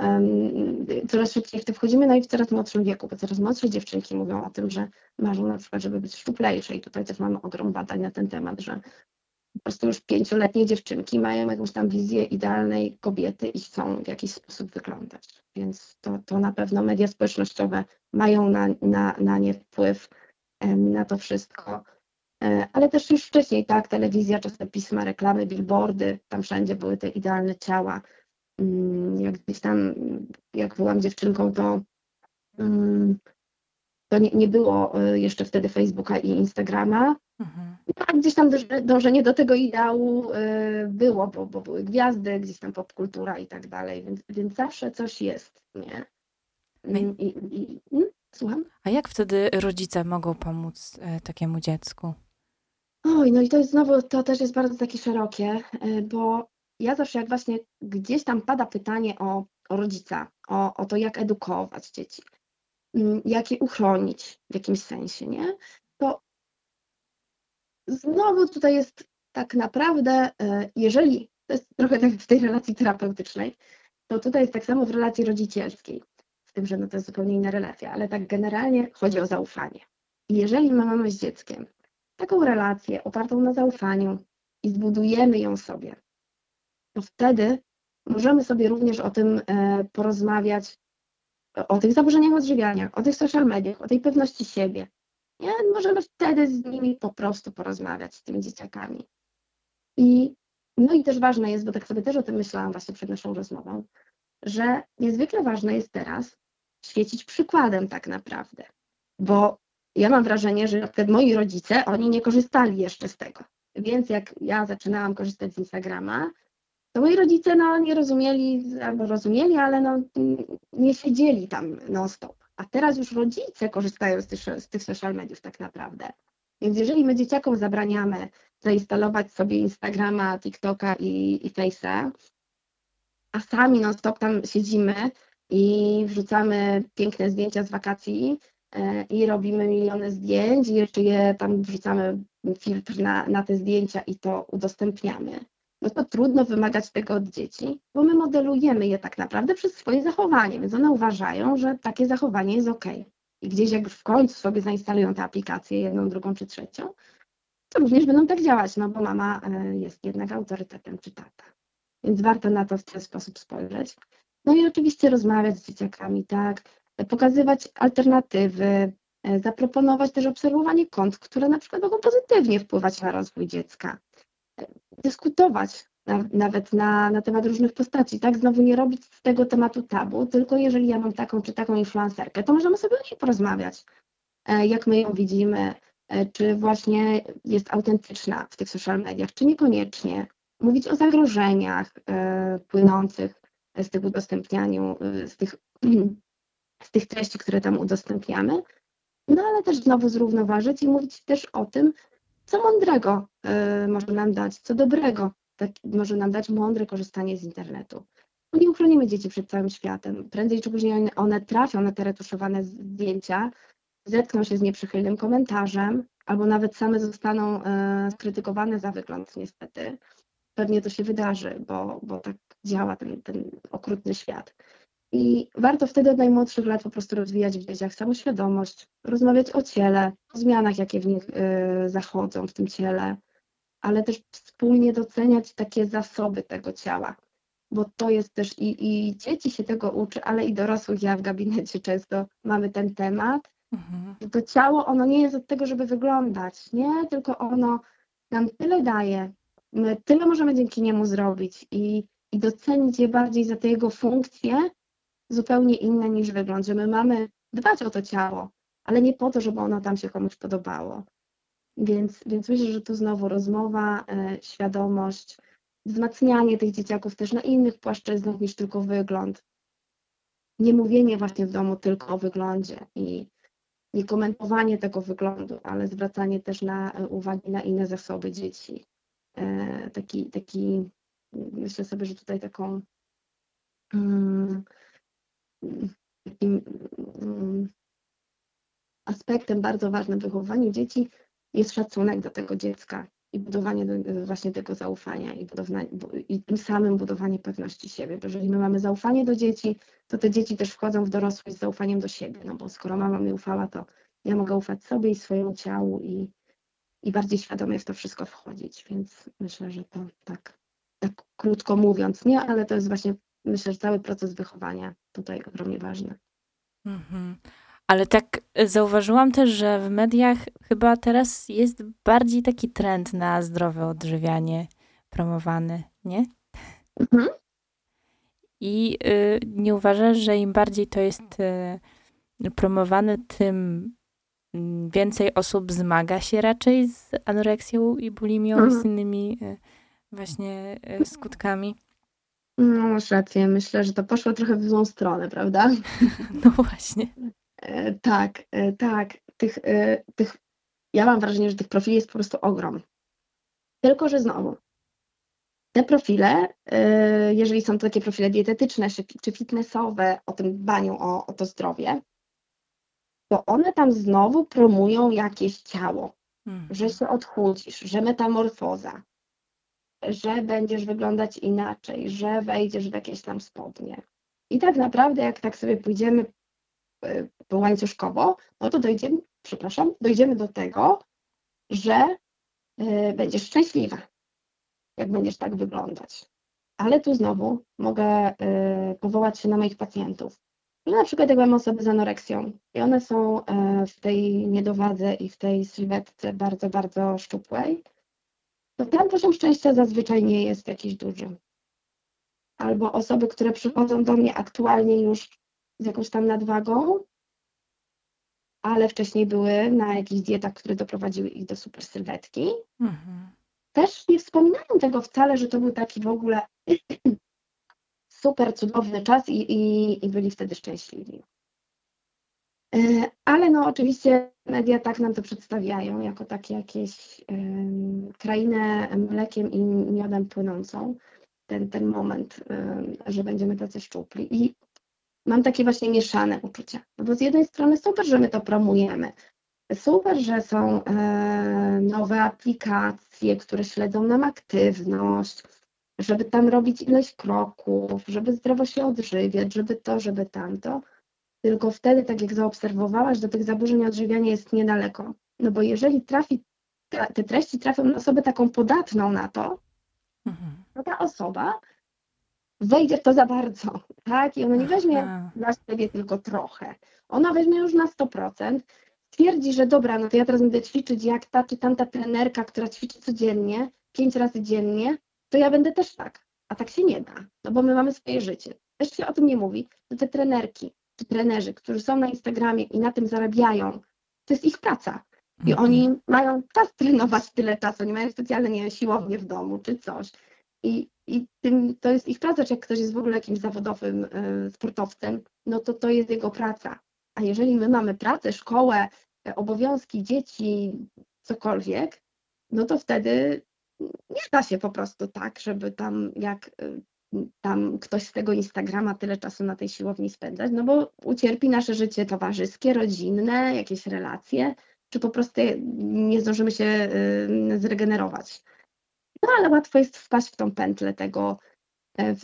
[SPEAKER 2] coraz szybciej w to wchodzimy, no i w coraz młodszym wieku, bo coraz młodsze dziewczynki mówią o tym, że marzą na przykład, żeby być szczuplejsze i tutaj też mamy ogrom badań na ten temat, że po prostu już pięcioletnie dziewczynki mają jakąś tam wizję idealnej kobiety i chcą w jakiś sposób wyglądać. Więc to, to na pewno media społecznościowe mają na, na, na nie wpływ na to wszystko. E, ale też już wcześniej, tak, telewizja, czasopisma, reklamy, billboardy, tam wszędzie były te idealne ciała. Mm, jak gdzieś tam, jak byłam dziewczynką, to, mm, to nie, nie było e, jeszcze wtedy Facebooka i Instagrama. Mhm. No, gdzieś tam dążenie do tego ideału e, było, bo, bo były gwiazdy, gdzieś tam popkultura i tak dalej, więc, więc zawsze coś jest, nie?
[SPEAKER 1] I, i, i, hmm? Słucham? A jak wtedy rodzice mogą pomóc takiemu dziecku?
[SPEAKER 2] Oj, no i to jest znowu, to też jest bardzo takie szerokie, bo ja zawsze jak właśnie gdzieś tam pada pytanie o, o rodzica, o, o to, jak edukować dzieci, mm, jak je uchronić w jakimś sensie, nie? Znowu tutaj jest tak naprawdę, e, jeżeli, to jest trochę tak w tej relacji terapeutycznej, to tutaj jest tak samo w relacji rodzicielskiej, z tym, że no to jest zupełnie inna relacja, ale tak generalnie chodzi o zaufanie. I jeżeli my mamy z dzieckiem taką relację opartą na zaufaniu i zbudujemy ją sobie, to wtedy możemy sobie również o tym e, porozmawiać, o tych zaburzeniach odżywiania, o tych social mediach, o tej pewności siebie. Nie? Możemy wtedy z nimi po prostu porozmawiać, z tymi dzieciakami. I, no i też ważne jest, bo tak sobie też o tym myślałam właśnie przed naszą rozmową, że niezwykle ważne jest teraz świecić przykładem tak naprawdę. Bo ja mam wrażenie, że przed moi rodzice, oni nie korzystali jeszcze z tego. Więc jak ja zaczynałam korzystać z Instagrama, to moi rodzice no, nie rozumieli, albo rozumieli, ale no, nie siedzieli tam non-stop. A teraz już rodzice korzystają z tych, z tych social mediów tak naprawdę. Więc jeżeli my dzieciakom zabraniamy zainstalować sobie Instagrama, TikToka i, i Face'a, a sami non-stop tam siedzimy i wrzucamy piękne zdjęcia z wakacji e, i robimy miliony zdjęć i jeszcze je tam wrzucamy filtr na, na te zdjęcia i to udostępniamy, no to trudno wymagać tego od dzieci, bo my modelujemy je tak naprawdę przez swoje zachowanie, więc one uważają, że takie zachowanie jest ok. I gdzieś jak w końcu sobie zainstalują tę aplikację, jedną, drugą czy trzecią, to również będą tak działać, no bo mama e, jest jednak autorytetem czy tata. Więc warto na to w ten sposób spojrzeć. No i oczywiście rozmawiać z dzieciakami, tak, pokazywać alternatywy, e, zaproponować też obserwowanie kont, które na przykład mogą pozytywnie wpływać na rozwój dziecka. E, dyskutować nawet na, na temat różnych postaci, tak? Znowu nie robić z tego tematu tabu, tylko jeżeli ja mam taką czy taką influencerkę, to możemy sobie o niej porozmawiać, e, jak my ją widzimy, czy właśnie jest autentyczna w tych social mediach, czy niekoniecznie. Mówić o zagrożeniach płynących z tych udostępnianiu, z tych, z tych treści, które tam udostępniamy. No ale też znowu zrównoważyć i mówić też o tym, co mądrego y, może nam dać, co dobrego tak, może nam dać mądre korzystanie z internetu. Bo nie uchronimy dzieci przed całym światem. Prędzej czy później one trafią na te retuszowane zdjęcia, zetkną się z nieprzychylnym komentarzem, albo nawet same zostaną y, skrytykowane za wygląd niestety pewnie to się wydarzy, bo, bo tak działa ten, ten okrutny świat. I warto wtedy od najmłodszych lat po prostu rozwijać w dzieciach samoświadomość, rozmawiać o ciele, o zmianach, jakie w nich y, zachodzą w tym ciele, ale też wspólnie doceniać takie zasoby tego ciała, bo to jest też i, i dzieci się tego uczy, ale i dorosłych. Ja w gabinecie często mamy ten temat. Mhm. To ciało, ono nie jest od tego, żeby wyglądać, nie, tylko ono nam tyle daje, My tyle możemy dzięki niemu zrobić i, i docenić je bardziej za te jego funkcje zupełnie inne niż wygląd, że my mamy dbać o to ciało, ale nie po to, żeby ono tam się komuś podobało. Więc, więc myślę, że tu znowu rozmowa, e, świadomość, wzmacnianie tych dzieciaków też na innych płaszczyznach niż tylko wygląd. Nie mówienie właśnie w domu tylko o wyglądzie i nie komentowanie tego wyglądu, ale zwracanie też na e, uwagi na inne zasoby dzieci. E, taki, taki myślę sobie, że tutaj taką mm, takim mm, aspektem bardzo ważnym w wychowaniu dzieci jest szacunek do tego dziecka i budowanie właśnie tego zaufania i, i tym samym budowanie pewności siebie. Bo jeżeli my mamy zaufanie do dzieci, to te dzieci też wchodzą w dorosłość z zaufaniem do siebie, no bo skoro mama mi ufała, to ja mogę ufać sobie i swojemu ciału i, i bardziej świadomie w to wszystko wchodzić, więc myślę, że to tak, tak krótko mówiąc, nie, ale to jest właśnie, myślę, że cały proces wychowania tutaj ogromnie ważny. Mhm.
[SPEAKER 1] Ale tak zauważyłam też, że w mediach chyba teraz jest bardziej taki trend na zdrowe odżywianie promowany, nie? Mhm. I y, nie uważasz, że im bardziej to jest y, promowane, tym Mm, więcej osób zmaga się raczej z anoreksją i bulimią mhm. i z innymi e, właśnie e, skutkami.
[SPEAKER 2] No, masz rację. Myślę, że to poszło trochę w złą stronę, prawda?
[SPEAKER 1] No właśnie.
[SPEAKER 2] E, tak, tak. Tych, tych, ja mam wrażenie, że tych profili jest po prostu ogrom. Tylko, że znowu, te profile, jeżeli są to takie profile dietetyczne czy fitnessowe, o tym dbaniu o, o to zdrowie, to one tam znowu promują jakieś ciało, mhm. że się odchudzisz, że metamorfoza, że będziesz wyglądać inaczej, że wejdziesz w jakieś tam spodnie. I tak naprawdę, jak tak sobie pójdziemy e, łańcuszkowo, no to dojdziemy, przepraszam, dojdziemy do tego, że y, będziesz szczęśliwa, jak będziesz tak wyglądać. Ale tu znowu mogę y, powołać się na moich pacjentów że na przykład jak mam osoby z anoreksją i one są e, w tej niedowadze i w tej sylwetce bardzo, bardzo szczupłej, to ten poziom szczęścia zazwyczaj nie jest jakiś duży. Albo osoby, które przychodzą do mnie aktualnie już z jakąś tam nadwagą, ale wcześniej były na jakichś dietach, które doprowadziły ich do super sylwetki, mhm. też nie wspominają tego wcale, że to był taki w ogóle super cudowny czas i, i, i byli wtedy szczęśliwi. E, ale no oczywiście media tak nam to przedstawiają, jako takie jakieś krainę mlekiem i miodem płynącą, ten, ten moment, że będziemy tacy szczupli. I mam takie właśnie mieszane uczucia. No bo z jednej strony super, że my to promujemy. Super, że są e, nowe aplikacje, które śledzą nam aktywność, żeby tam robić ileś kroków, żeby zdrowo się odżywiać, żeby to, żeby tamto. Tylko wtedy, tak jak zaobserwowałaś, do tych zaburzeń odżywiania jest niedaleko. No bo jeżeli trafi, te treści trafią na osobę taką podatną na to, mhm. to ta osoba wejdzie w to za bardzo, tak? I ona nie weźmie Aha. dla siebie tylko trochę. Ona weźmie już na 100%, stwierdzi, że dobra, no to ja teraz będę ćwiczyć jak ta czy tamta trenerka, która ćwiczy codziennie, pięć razy dziennie, to ja będę też tak. A tak się nie da, no bo my mamy swoje życie. Też się o tym nie mówi, że te trenerki czy trenerzy, którzy są na Instagramie i na tym zarabiają, to jest ich praca. I mhm. oni mają czas trenować tyle czasu, nie mają specjalnie nie siłownie w domu czy coś. I, i tym, to jest ich praca, czy jak ktoś jest w ogóle jakimś zawodowym y, sportowcem, no to to jest jego praca. A jeżeli my mamy pracę, szkołę, e, obowiązki, dzieci, cokolwiek, no to wtedy nie da się po prostu tak, żeby tam jak y, tam ktoś z tego Instagrama tyle czasu na tej siłowni spędzać, no bo ucierpi nasze życie towarzyskie, rodzinne, jakieś relacje, czy po prostu nie zdążymy się y, zregenerować. No ale łatwo jest wpaść w tą pętlę tego, e,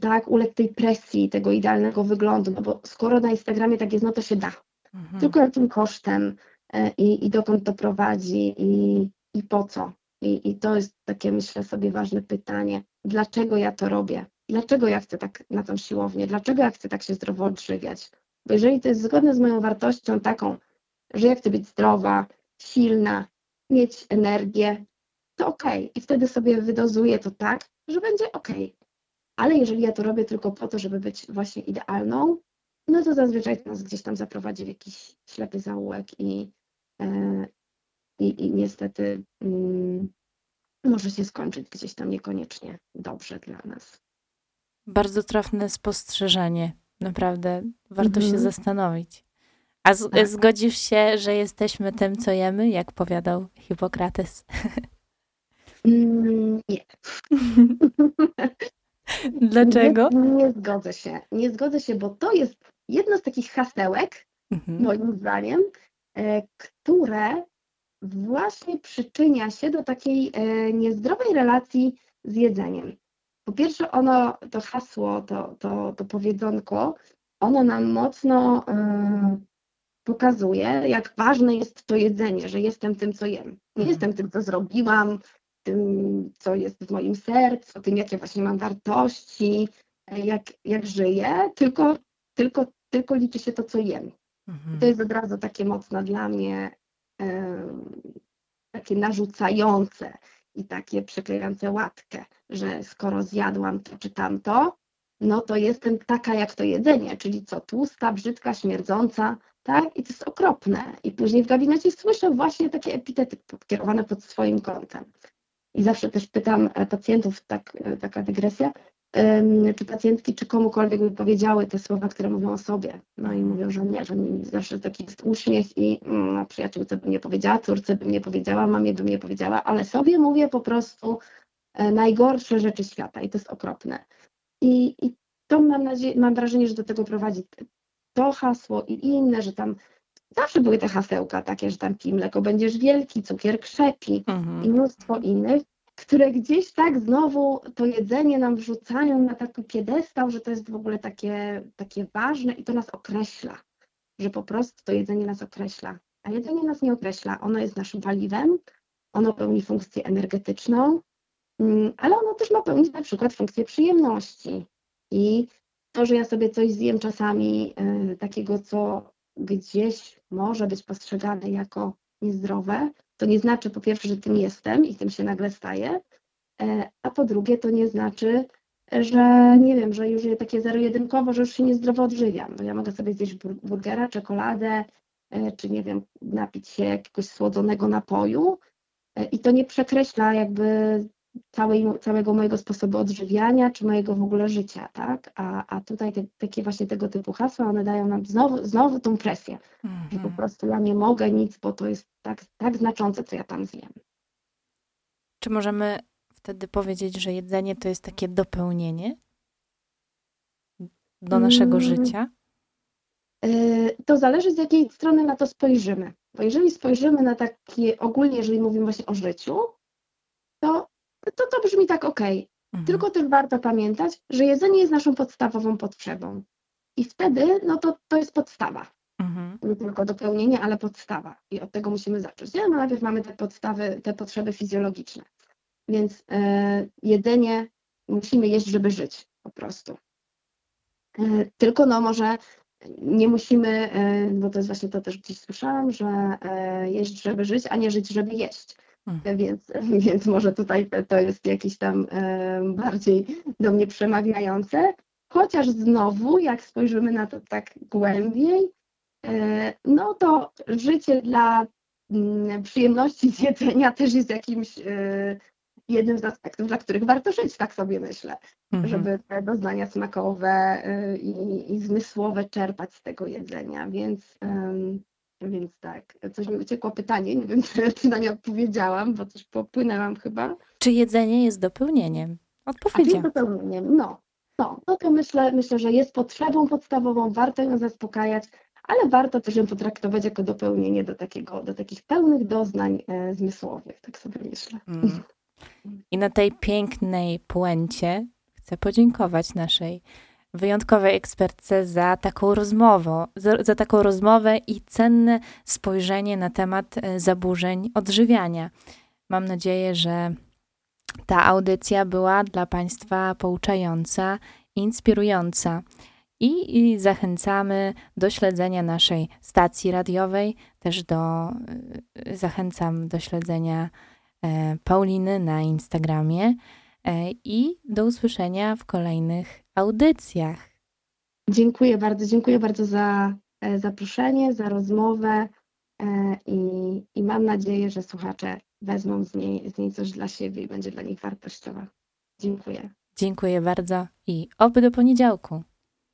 [SPEAKER 2] tak, ulec tej presji, tego idealnego wyglądu, no bo skoro na Instagramie tak jest, no to się da. Mhm. Tylko jakim kosztem e, i, i dokąd to prowadzi i, i po co? I, I to jest takie, myślę sobie, ważne pytanie. Dlaczego ja to robię? Dlaczego ja chcę tak na tą siłownię? Dlaczego ja chcę tak się zdrowo odżywiać? Bo jeżeli to jest zgodne z moją wartością taką, że ja chcę być zdrowa, silna, mieć energię, to okej. Okay. I wtedy sobie wydozuję to tak, że będzie okej. Okay. Ale jeżeli ja to robię tylko po to, żeby być właśnie idealną, no to zazwyczaj nas gdzieś tam zaprowadzi w jakiś ślepy zaułek i, e, i, i niestety mm, może się skończyć gdzieś tam niekoniecznie dobrze dla nas.
[SPEAKER 1] Bardzo trafne spostrzeżenie. Naprawdę warto się mhm. zastanowić. A z, tak. zgodzisz się, że jesteśmy tym, co jemy, jak powiadał Hipokrates?
[SPEAKER 2] Mm, nie.
[SPEAKER 1] Dlaczego?
[SPEAKER 2] Nie, nie, zgodzę się. Nie zgodzę się, bo to jest jedno z takich hasełek, mhm. moim zdaniem, e, które właśnie przyczynia się do takiej e, niezdrowej relacji z jedzeniem. Po pierwsze, ono, to hasło, to, to, to powiedzonko, ono nam mocno y, pokazuje, jak ważne jest to jedzenie, że jestem tym, co jem. Nie mhm. jestem tym, co zrobiłam, tym, co jest w moim sercu, tym, jakie właśnie mam wartości, jak, jak żyję, tylko, tylko, tylko liczy się to, co jem. Mhm. To jest od razu takie mocno dla mnie y, takie narzucające i takie przyklejające łatkę, że skoro zjadłam to czy tamto, no to jestem taka jak to jedzenie, czyli co, tłusta, brzydka, śmierdząca, tak? I to jest okropne. I później w gabinecie słyszę właśnie takie epitety kierowane pod swoim kątem. I zawsze też pytam e, pacjentów, tak, e, taka dygresja, czy pacjentki, czy komukolwiek by powiedziały te słowa, które mówią o sobie. No i mówią, że nie, że nie, zawsze taki jest uśmiech i mm, przyjaciółce bym nie powiedziała, córce bym nie powiedziała, mamie bym nie powiedziała, ale sobie mówię po prostu e, najgorsze rzeczy świata i to jest okropne. I, i to mam, nadzieję, mam wrażenie, że do tego prowadzi to hasło i inne, że tam zawsze były te hasełka takie, że tam pij mleko, będziesz wielki, cukier krzepi mhm. i mnóstwo innych, które gdzieś tak znowu to jedzenie nam wrzucają na taki piedestał, że to jest w ogóle takie, takie ważne i to nas określa, że po prostu to jedzenie nas określa. A jedzenie nas nie określa, ono jest naszym paliwem, ono pełni funkcję energetyczną, mm, ale ono też ma pełnić na przykład funkcję przyjemności. I to, że ja sobie coś zjem czasami y, takiego, co gdzieś może być postrzegane jako niezdrowe, to nie znaczy po pierwsze, że tym jestem i tym się nagle staję, e, a po drugie to nie znaczy, że nie wiem, że już je takie zero-jedynkowo, że już się niezdrowo odżywiam, bo ja mogę sobie zjeść burgera, czekoladę, e, czy nie wiem, napić się jakiegoś słodzonego napoju I to nie przekreśla jakby całej, całego mojego sposobu odżywiania, czy mojego w ogóle życia, tak? A, a tutaj te, takie właśnie tego typu hasła, one dają nam znowu, znowu tą presję, mm -hmm. że po mhm. prostu ja nie mogę nic, bo to jest tak, tak znaczące, co ja tam zjem.
[SPEAKER 1] Czy możemy wtedy powiedzieć, że jedzenie to jest takie dopełnienie do naszego mm. życia?
[SPEAKER 2] Y, to zależy z jakiej strony na to spojrzymy. Bo jeżeli spojrzymy na takie ogólnie, jeżeli mówimy właśnie o życiu, to to, to brzmi tak ok. Mhm. Tylko też warto pamiętać, że jedzenie jest naszą podstawową potrzebą. I wtedy, no to, to jest podstawa. Mhm. Nie tylko dopełnienie, ale podstawa. I od tego musimy zacząć. Nie? No najpierw mamy te podstawy, te potrzeby fizjologiczne. Więc e, jedzenie musimy jeść, żeby żyć po prostu. E, tylko no może nie musimy, e, bo to jest właśnie to też gdzieś słyszałam, że jeść, żeby żyć, a nie żyć, żeby jeść. Hmm. Więc, więc może tutaj to jest jakieś tam e, bardziej do mnie przemawiające. Chociaż znowu, jak spojrzymy na to tak głębiej, e, no to życie dla mm, przyjemności z jedzenia też jest jakimś e, jednym z aspektów, dla których warto żyć, tak sobie myślę, mhm. żeby te doznania smakowe i, i zmysłowe czerpać z tego jedzenia, więc więc tak, coś mi uciekło pytanie, nie wiem, czy na nie odpowiedziałam, bo też popłynęłam chyba.
[SPEAKER 1] Czy jedzenie jest dopełnieniem? Odpowiedziałam.
[SPEAKER 2] jest dopełnieniem, no. No, no to myślę, myślę, że jest potrzebą podstawową, warto ją zaspokajać, ale warto też ją potraktować jako dopełnienie do, takiego, do takich pełnych doznań e, zmysłowych, tak sobie myślę. Mm.
[SPEAKER 1] I na tej pięknej puencie chcę podziękować naszej wyjątkowej ekspertce za taką rozmowę, za, za, taką rozmowę i cenne spojrzenie na temat e, zaburzeń odżywiania. Mam nadzieję, że ta audycja była dla Państwa pouczająca, inspirująca. I, I, zachęcamy do śledzenia naszej stacji radiowej, też do, e, zachęcam do śledzenia e, Pauliny na Instagramie i do usłyszenia w kolejnych audycjach.
[SPEAKER 2] Dziękuję bardzo, dziękuję bardzo za e, zaproszenie, za rozmowę e, i, i mam nadzieję, że słuchacze wezmą z niej, z niej coś dla siebie i będzie dla nich wartościowa. Dziękuję.
[SPEAKER 1] Dziękuję bardzo i oby do poniedziałku.